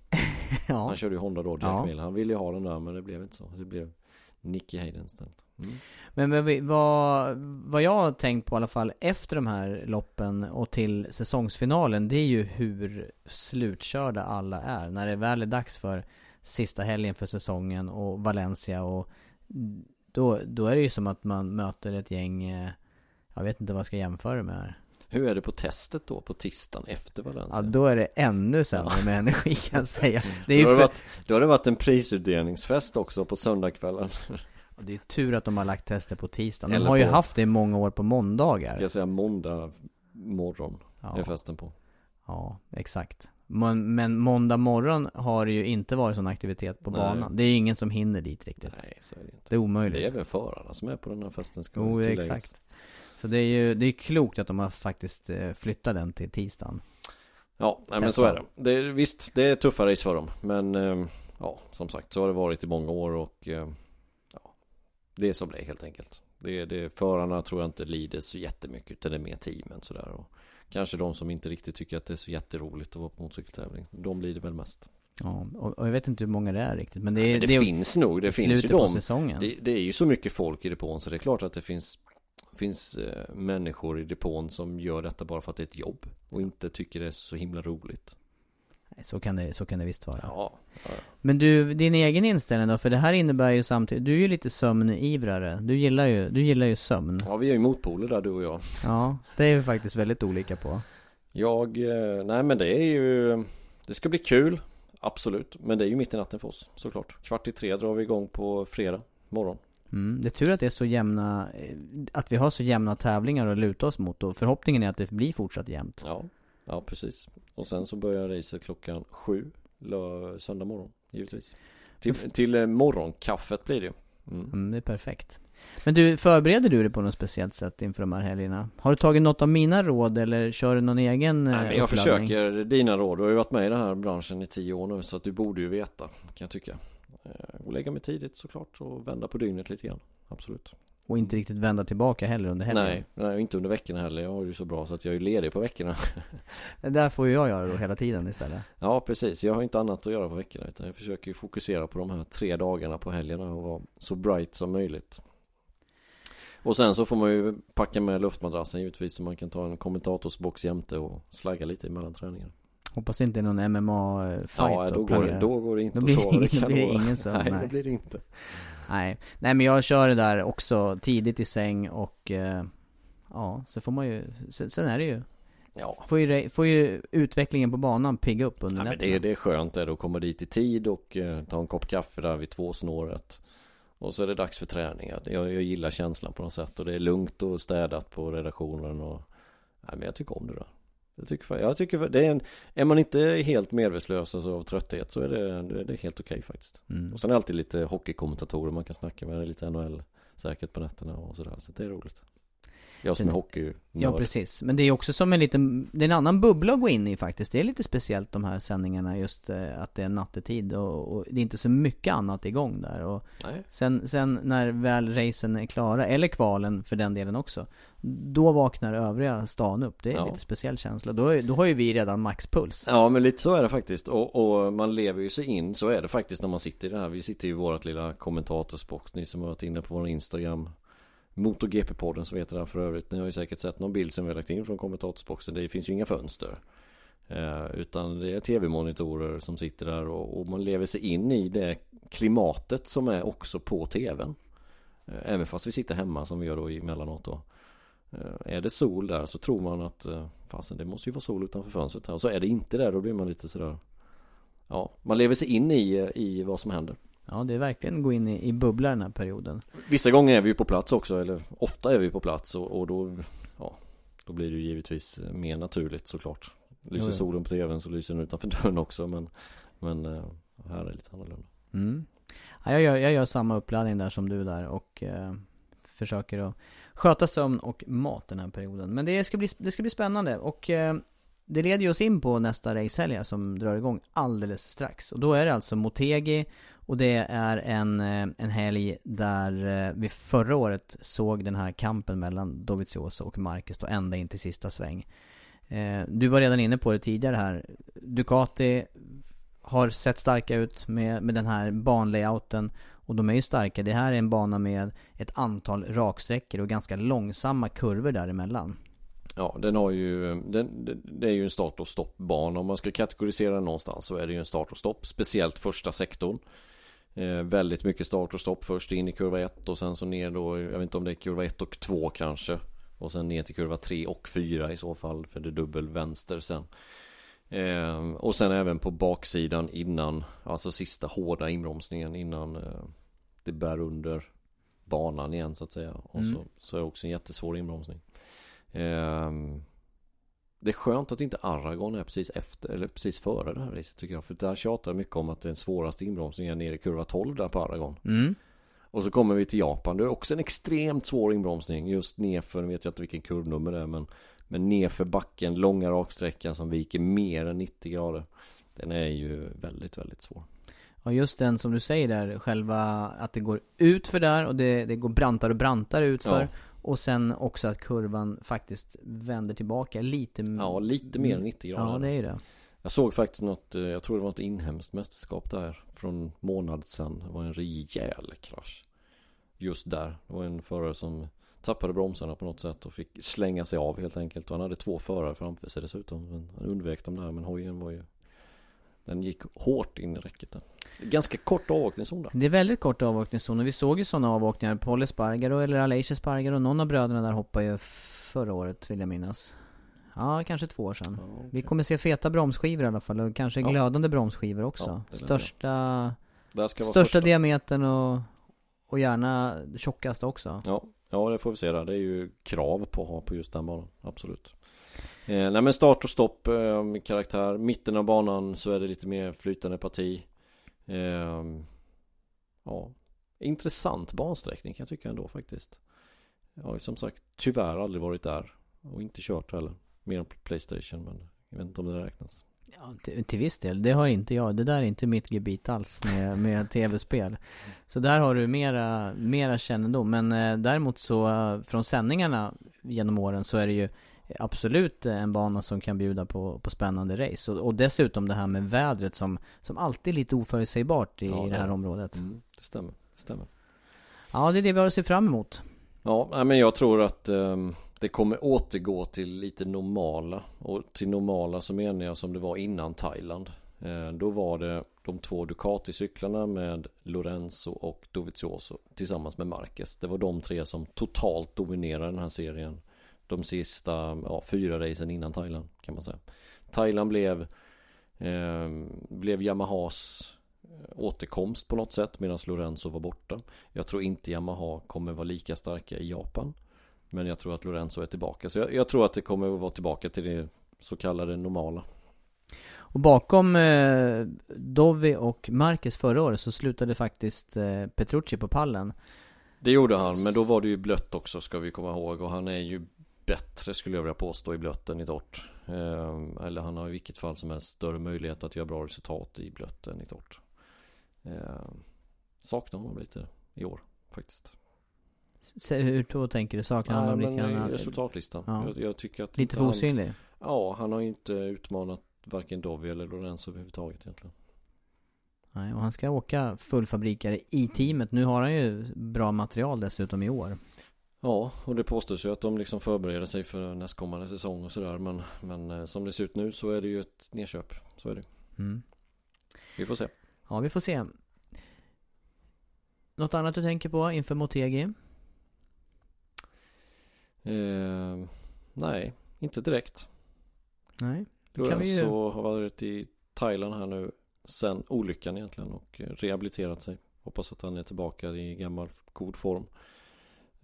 ja. Han körde ju Honda då, Jack Ja. Han ville ju ha den där men det blev inte så. Det blev Nicky Hayden istället. Mm. Men, men vad, vad jag har tänkt på i alla fall efter de här loppen och till säsongsfinalen Det är ju hur slutkörda alla är När det väl är dags för sista helgen för säsongen och Valencia och Då, då är det ju som att man möter ett gäng eh, Jag vet inte vad jag ska jämföra med här Hur är det på testet då på tisdagen efter Valencia? Ja då är det ännu sämre med energi kan jag säga Det är då, ju har det för, varit, då har det varit en prisutdelningsfest också på söndagskvällen och det är tur att de har lagt tester på tisdagen De Eller har ju på- haft det i många år på måndagar Ska jag säga måndag morgon Ja. är festen på Ja, exakt. Men, men måndag morgon har det ju inte varit sån aktivitet på Nej. banan. Det är ingen som hinner dit riktigt. Nej så är det inte Det är omöjligt. Det är även förarna som är på den här festen ska Jo, exakt. Så det är ju, det är klokt att de har faktiskt eh, flyttat den till tisdagen. Ja, nej, men så är det. det är, Visst, det är tuffa race för dem Men eh, ja, som sagt så har det varit i många år och eh, ja, Det är som det är helt enkelt Det, det, förarna tror jag inte lider så jättemycket utan det är mer teamen sådär. Och kanske de som inte riktigt tycker att det är så jätteroligt att vara på motorcykeltävling. De lider väl mest. Ja, och, jag vet inte hur många det är riktigt. Men det, är, men det, det finns nog. Det finns ju de. säsongen. Det, det, är ju så mycket folk i depån så det är klart att det finns finns eh, människor i depån som gör detta bara för att det är ett jobb och inte tycker det är så himla roligt. Så kan det, så kan det visst vara. Ja, ja. Men du, din egen inställning då? För det här innebär ju samtidigt, du är ju lite sömnivrare. Du gillar ju, du gillar ju sömn. Ja, vi är ju motpoler där du och jag. Ja, det är vi faktiskt väldigt olika på. Jag, eh, nej men det är ju, det ska bli kul. Absolut, men det är ju mitt i natten för oss såklart. Kvart i tre drar vi igång på fredag morgon. Mm, det är tur att det är så jämna, eh, att vi har så jämna tävlingar att luta oss mot och förhoppningen är att det blir fortsatt jämnt. Ja, ja precis. Och sen så börjar racet klockan sju söndag morgon, givetvis. Till, till eh, morgonkaffet blir det ju. Mm. Mm, det är perfekt. Men du, förbereder du dig på något speciellt sätt inför de här helgerna? Har du tagit något av mina råd eller kör du någon egen Nej, men jag försöker dina råd. Du har ju varit med i den här branschen i tio år nu så att du borde ju veta, kan jag tycka. Och lägga mig tidigt såklart och vända på dygnet lite grann. Absolut. Och inte riktigt vända tillbaka heller under helgen? Nej, nej inte under veckorna heller. Jag har ju så bra så att jag är ledig på veckorna. Det där får ju jag göra då hela tiden istället. Ja, precis. Jag har inte annat att göra på veckorna utan jag försöker ju fokusera på de här tre dagarna på helgerna och vara så bright som möjligt. Och sen så får man ju packa med luftmadrassen givetvis så man kan ta en kommentatorsbox jämte och slagga lite emellan träningarna. Hoppas det inte är någon MMA-fight Ja, då går, det, då går det inte då blir, att sova. Det, då blir det ingen sömn. Nej, nej, det blir det inte. Nej. nej, men jag kör det där också tidigt i säng och eh, ja, så får man ju, sen, sen är det ju Ja. Får ju, får ju utvecklingen på banan pigga upp under ja, men det, det är skönt det, att komma dit i tid och eh, ta en kopp kaffe där vid tvåsnåret. Och så är det dags för träning. Jag, jag gillar känslan på något sätt och det är lugnt och städat på redaktionen och Nej men jag tycker om det där. Jag tycker, jag tycker det är en, Är man inte helt medvetslös alltså av trötthet så är det, det är helt okej okay faktiskt. Mm. Och sen är det alltid lite hockeykommentatorer man kan snacka med. Lite NHL säkert på nätterna och sådär. Så det är roligt. Jag som är hockey Ja precis, men det är också som en liten, det är en annan bubbla att gå in i faktiskt. Det är lite speciellt de här sändningarna just eh, att det är nattetid och, och det är inte så mycket annat igång där. Och Nej. Sen, sen när väl racen är klara, eller kvalen för den delen också. Då vaknar övriga stan upp. Det är ja. lite speciell känsla. Då, då har ju vi redan maxpuls. Ja men lite så är det faktiskt. Och, och, man lever ju sig in. Så är det faktiskt när man sitter i det här. Vi sitter i vårt lilla kommentatorsbox. Ni som har varit inne på vår Instagram MotoGP-podden som heter den för övrigt. Ni har ju säkert sett någon bild som vi har lagt in från kommentatorsboxen. Det finns ju inga fönster. Eh, utan det är tv-monitorer som sitter där och, och, man lever sig in i det klimatet som är också på tvn. Eh, även fast vi sitter hemma som vi gör då emellanåt då. Eh, är det sol där så tror man att eh, fasen det måste ju vara sol utanför fönstret här. Och så är det inte där, då blir man lite sådär Ja, man lever sig in i, eh, i vad som händer. Ja, det är verkligen gå in i, i bubbla den här perioden. Vissa gånger är vi ju på plats också, eller ofta är vi på plats och, och då, ja, då blir det ju givetvis mer naturligt såklart. Lyser jo, ja. solen på tvn så lyser den utanför dörren också, men, men eh, här är det lite annorlunda. Mm. Ja, jag, gör, jag gör samma uppladdning där som du där och eh, försöker att sköta sömn och mat den här perioden. Men det ska bli, det ska bli spännande och eh, det leder ju oss in på nästa racehelg som drar igång alldeles strax. Och då är det alltså Motegi och det är en, eh, en helg där eh, vi förra året såg den här kampen mellan Dovizioso och Marcus då ända in till sista sväng. Eh, du var redan inne på det tidigare här. Ducati har sett starka ut med, med den här banlayouten. Och de är ju starka. Det här är en bana med ett antal raksträckor och ganska långsamma kurvor däremellan. Ja, den har ju, den, det är ju en start och stoppbana. Om man ska kategorisera den någonstans så är det ju en start och stopp. Speciellt första sektorn. Eh, väldigt mycket start och stopp först in i kurva 1 och sen så ner då, jag vet inte om det är kurva 1 och 2 kanske. Och sen ner till kurva 3 och 4 i så fall, för det är dubbel vänster sen. Eh, och sen även på baksidan innan, alltså sista hårda inbromsningen innan eh, det bär under banan igen så att säga. Och mm. så, så är det också en jättesvår inbromsning. Det är skönt att inte Aragon är precis efter eller precis före det här racet tycker jag. För där tjatar jag mycket om att den svåraste inbromsningen är nere i kurva 12 där på Aragon. Mm. Och så kommer vi till Japan. Det är också en extremt svår inbromsning just nerför, nu vet jag inte vilken kurvnummer det är men Men nerför backen, långa raksträckan som viker mer än 90 grader Den är ju väldigt, väldigt svår Ja just den som du säger där, själva att det går ut för där och det, det går brantare och brantare utför. Ja. Och sen också att kurvan faktiskt vänder tillbaka lite Ja, lite mer än 90 grader. Ja det är det. Jag såg faktiskt något, eh, jag tror det var ett inhemskt mästerskap där från månad sedan. Det var en rejäl krasch. Just där. Det var en förare som tappade bromsarna på något sätt och fick slänga sig av helt enkelt. Och han hade två förare framför sig dessutom. Han undvek dem där men hojen var ju Den gick hårt in i räcket där. Ganska kort avåkningszon där. Det är väldigt kort avåkningszon och vi såg ju sådana avåkningar. Paul Spargaro eller Aleix Spargaro, någon av bröderna där hoppade ju förra året vill jag minnas. Ja, kanske två år sedan. Ja, Vi kommer se feta bromsskivor i alla fall och kanske Ja. glödande bromsskivor också. Ja, största största första. diametern och, och gärna tjockast också. Ja, ja det får vi se där. Det är ju krav på att ha på just den banan. Absolut. Eh, nej men start och stopp eh, karaktär. Mitten av banan så är det lite mer flytande parti. Eh, ja, intressant bansträckning kan jag tycka ändå faktiskt. Jag har ju som sagt tyvärr aldrig varit där och inte kört heller. Mer än på Playstation men jag vet inte om det räknas. Ja, till, till viss del. Det har inte jag. Det där är inte mitt gebit alls med, med tv-spel. Så där har du mera, mera kännedom. Men eh, däremot så eh, från sändningarna genom åren så är det ju absolut en bana som kan bjuda på, på spännande race. Och, och dessutom det här med vädret som, som alltid är lite oförutsägbart i, Ja, i det här är. området. Mm, det stämmer, det stämmer. Ja, det är det vi har att se fram emot. Ja, men jag tror att ehm, det kommer återgå till lite normala. Och till normala så menar jag som det var innan Thailand. Eh, då var det de två Ducati-cyklarna med Lorenzo och Dovizioso tillsammans med Marquez. Det var de tre som totalt dominerade den här serien. De sista ja, fyra racen innan Thailand kan man säga. Thailand blev, eh, blev Yamahas återkomst på något sätt medan Lorenzo var borta. Jag tror inte Yamaha kommer vara lika starka i Japan. Men jag tror att Lorenzo är tillbaka. Så jag, jag tror att det kommer att vara tillbaka till det så kallade normala. Och bakom eh, Dovi och Marquez förra året så slutade faktiskt eh, Petrucci på pallen. Det gjorde han, men då var det ju blött också ska vi komma ihåg. Och han är ju bättre skulle jag vilja påstå i blött än i torrt. Eh, eller han har i vilket fall som helst större möjlighet att göra bra resultat i blött än i torrt. Eh, saknar honom lite i år faktiskt. Se, hur då tänker du? Saknar han Nej, lite grann? i resultatlistan. Ja. Jag, jag tycker att Lite för osynlig? Ja, han har ju inte utmanat varken Dovi eller Lorenzo överhuvudtaget egentligen. Nej, och han ska åka fullfabrikare i teamet. Nu har han ju bra material dessutom i år. Ja, och det påstås ju att de liksom förbereder sig för nästkommande säsong och sådär. Men, men eh, som det ser ut nu så är det ju ett nedköp. Så är det. Mm. Vi får se. Ja, vi får se. Något annat du tänker på inför Motegi? Eh, nej, inte direkt. Nej, då kan vi ju... Lorenzo har varit i Thailand här nu sen olyckan egentligen och eh, rehabiliterat sig. Hoppas att han är tillbaka i gammal god form.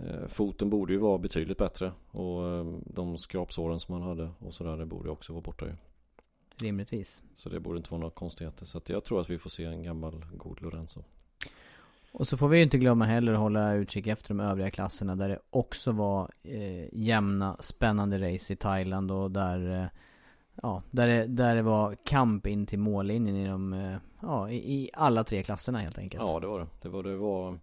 Eh, Foten borde ju vara betydligt bättre och eh, de skrapsåren som han hade och sådär det borde också vara borta ju. Rimligtvis. Så det borde inte vara några konstigheter. Så att jag tror att vi får se en gammal god Lorenzo. Och så får vi ju inte glömma heller att hålla utkik efter de övriga klasserna där det också var eh, jämna, spännande race i Thailand och där eh, Ja, där det, där det var kamp in till mållinjen i de, eh, ja, i, i alla tre klasserna helt enkelt. Ja det var det. Det var, det var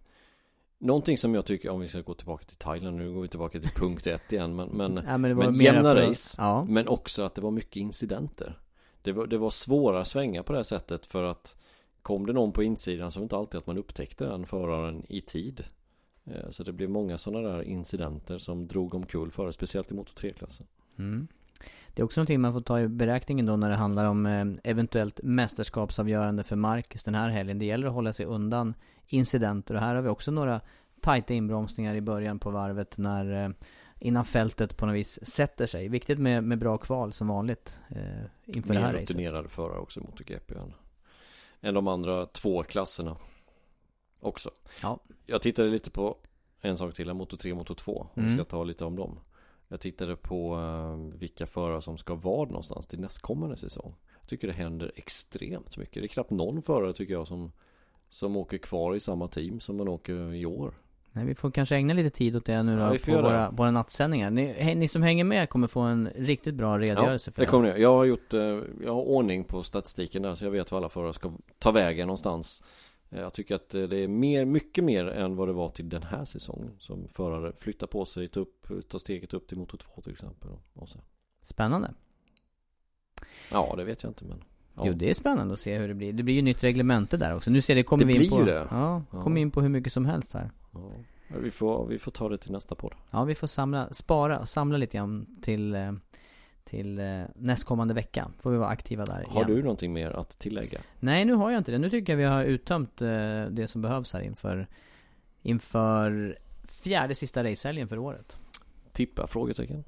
Någonting som jag tycker, om vi ska gå tillbaka till Thailand nu går vi tillbaka till punkt ett igen men, men, Ja, men men jämna race Ja. Men också att det var mycket incidenter det var, det var svåra svängar på det här sättet för att Kom det någon på insidan så var det inte alltid att man upptäckte den föraren i tid Eh, Så det blev många sådana där incidenter som drog omkull förare, speciellt i motor 3-klassen Mm. Det är också någonting man får ta i beräkningen då när det handlar om eh, eventuellt mästerskapsavgörande för Marcus den här helgen. Det gäller att hålla sig undan incidenter och här har vi också några tajta inbromsningar i början på varvet när eh, innan fältet på något vis sätter sig. Viktigt med, med bra kval som vanligt eh, inför det här Mer racet. rutinerade förare också i MotoGP än, än de andra två klasserna Också Ja. Jag tittade lite på en sak till, Moto 3 Moto 2 Om vi Mm. ska ta lite om dem Jag tittade på eh, vilka förare som ska vara någonstans till nästkommande säsong Jag tycker det händer extremt mycket Det är knappt någon förare tycker jag som Som åker kvar i samma team som man åker i år Nej, vi får kanske ägna lite tid åt det nu då Ja, på det. våra, våra nattsändningar. Ni, ni som hänger med kommer få en riktigt bra redogörelse Ja, för det kommer ni. Jag har gjort, eh, jag har ordning på statistiken där så jag vet var alla förare ska ta vägen någonstans. Eh, Jag tycker att eh, det är mer, mycket mer än vad det var till den här säsongen som förare flyttar på sig, tar, upp, tar steget upp till motor 2 till exempel. Och så. Spännande. Ja, det vet jag inte men. Ja. Jo, det är spännande att se hur det blir. Det blir ju nytt reglemente där också. Nu ser det, kommer Det vi in på... det. Ja, Ja. kommer in på hur mycket som helst här. Ja. Vi, får, vi får ta det till nästa podd. Ja, vi får samla, spara, samla lite grann till, eh, till eh, nästkommande vecka. Får vi vara aktiva där Har igen. du någonting mer att tillägga? Nej, nu har jag inte det. Nu tycker jag vi har uttömt eh, det som behövs här inför, inför fjärde sista racehelgen för året. Tippa? Frågetecken?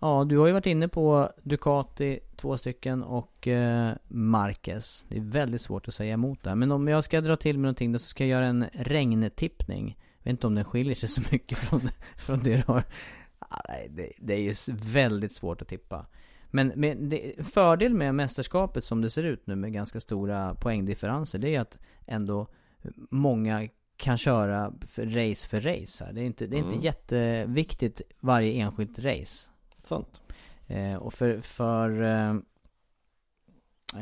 Ja, du har ju varit inne på Ducati, två stycken, och eh, Marquez. Det är väldigt svårt att säga emot där. Men om jag ska dra till med någonting då så ska jag göra en regntippning. Jag vet inte om den skiljer sig så mycket från, från det du har. Det, det är ju väldigt svårt att tippa. Men med, det, fördel med mästerskapet som det ser ut nu med ganska stora poängdifferenser, det är att ändå många kan köra för race för race här. Det är inte, det är Mm. inte jätteviktigt varje enskilt race. Sant. Eh, och för, för eh,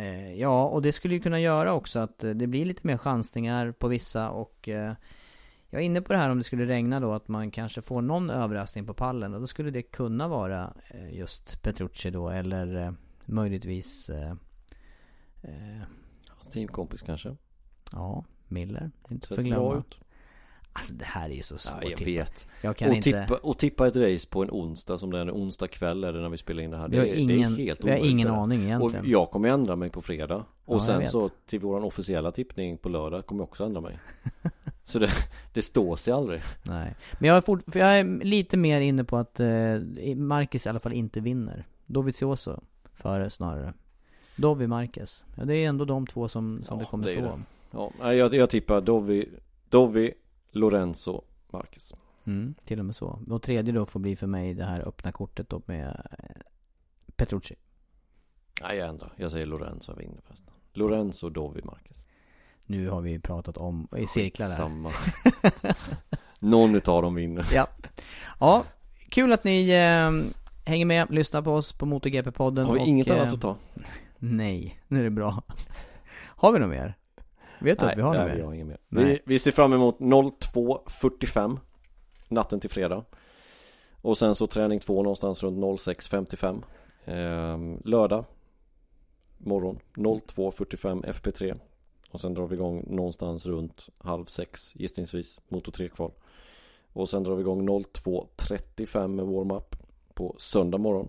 eh, ja, och det skulle ju kunna göra också att det blir lite mer chansningar på vissa och eh, jag är inne på det här om det skulle regna då att man kanske får någon överraskning på pallen och då skulle det kunna vara eh, just Petrucci då eller eh, möjligtvis eh, eh, Hans teamkompis kanske? ja, Miller. Inte Ser för bra glömma. ut. Alltså det här är ju så svårt Ja, jag tippat. vet. Jag kan och, inte... tippa, och tippa ett race på en onsdag som det är en onsdag kväll det när vi spelar in det här. Det, är- ingen, det är helt vi har ingen aning egentligen. Och jag kommer ändra mig på fredag. Ja, Och jag sen så till våran officiella tippning på lördag kommer jag också ändra mig. så det, det står sig aldrig. Nej. Men jag är, fort, jag är lite mer inne på att eh, Marcus i alla fall inte vinner. Dovizioso före snarare. Dovi Marquez. Ja, det är ändå de två som, som Ja, det kommer det stå det. om. Ja, jag, jag tippar Dovi, Dovi, Lorenzo, Marquez. Mm, till och med så. Och tredje då får bli för mig det här öppna kortet då med eh, Petrucci. Nej, jag ändrar. Jag säger Lorenzo vinner förresten. Lorenzo, Dovi, Marquez. Nu har vi pratat om i cirklar här. Samma. Någon utav dem vinner. Ja. Ja, kul att ni eh, hänger med, lyssnar på oss på MotoGP-podden. Har vi och, inget eh, annat att ta? Nej, nu är det bra. Har vi något mer? Vet du att vi har något nej, mer? vi har inget mer. Nej. Vi, vi ser fram emot 02.45 natten till fredag. Och sen så träning 2 någonstans runt 06.55. Ehm, lördag morgon 02.45 FP3. Och sen drar vi igång någonstans runt halv sex gissningsvis, motor 3 kval. Och sen drar vi igång 02.35 med warm-up på söndag morgon.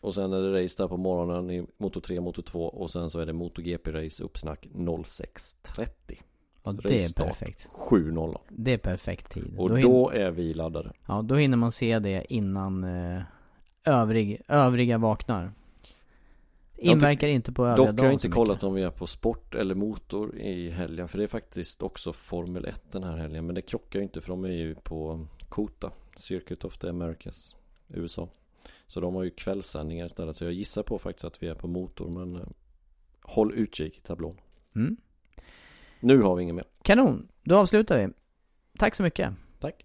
Och sen är det race där på morgonen i Moto 3, Moto 2 och sen så är det MotoGP-race uppsnack 06.30. Ja, det är perfekt. 7.00. Det är perfekt tid. Och hin- då är vi laddade. Ja, då hinner man se det innan eh, övrig, övriga vaknar. Inverkar inte på övriga Dock har jag inte kollat om vi är på sport eller motor i helgen för det är faktiskt också Formel 1 den här helgen men det krockar ju inte för de är ju på Kota Circuit of the Americas USA Så de har ju kvällssändningar istället så jag gissar på faktiskt att vi är på motor men eh, Håll utkik i tablån Mm. Nu har vi inget mer Kanon, då avslutar vi. Tack så mycket. Tack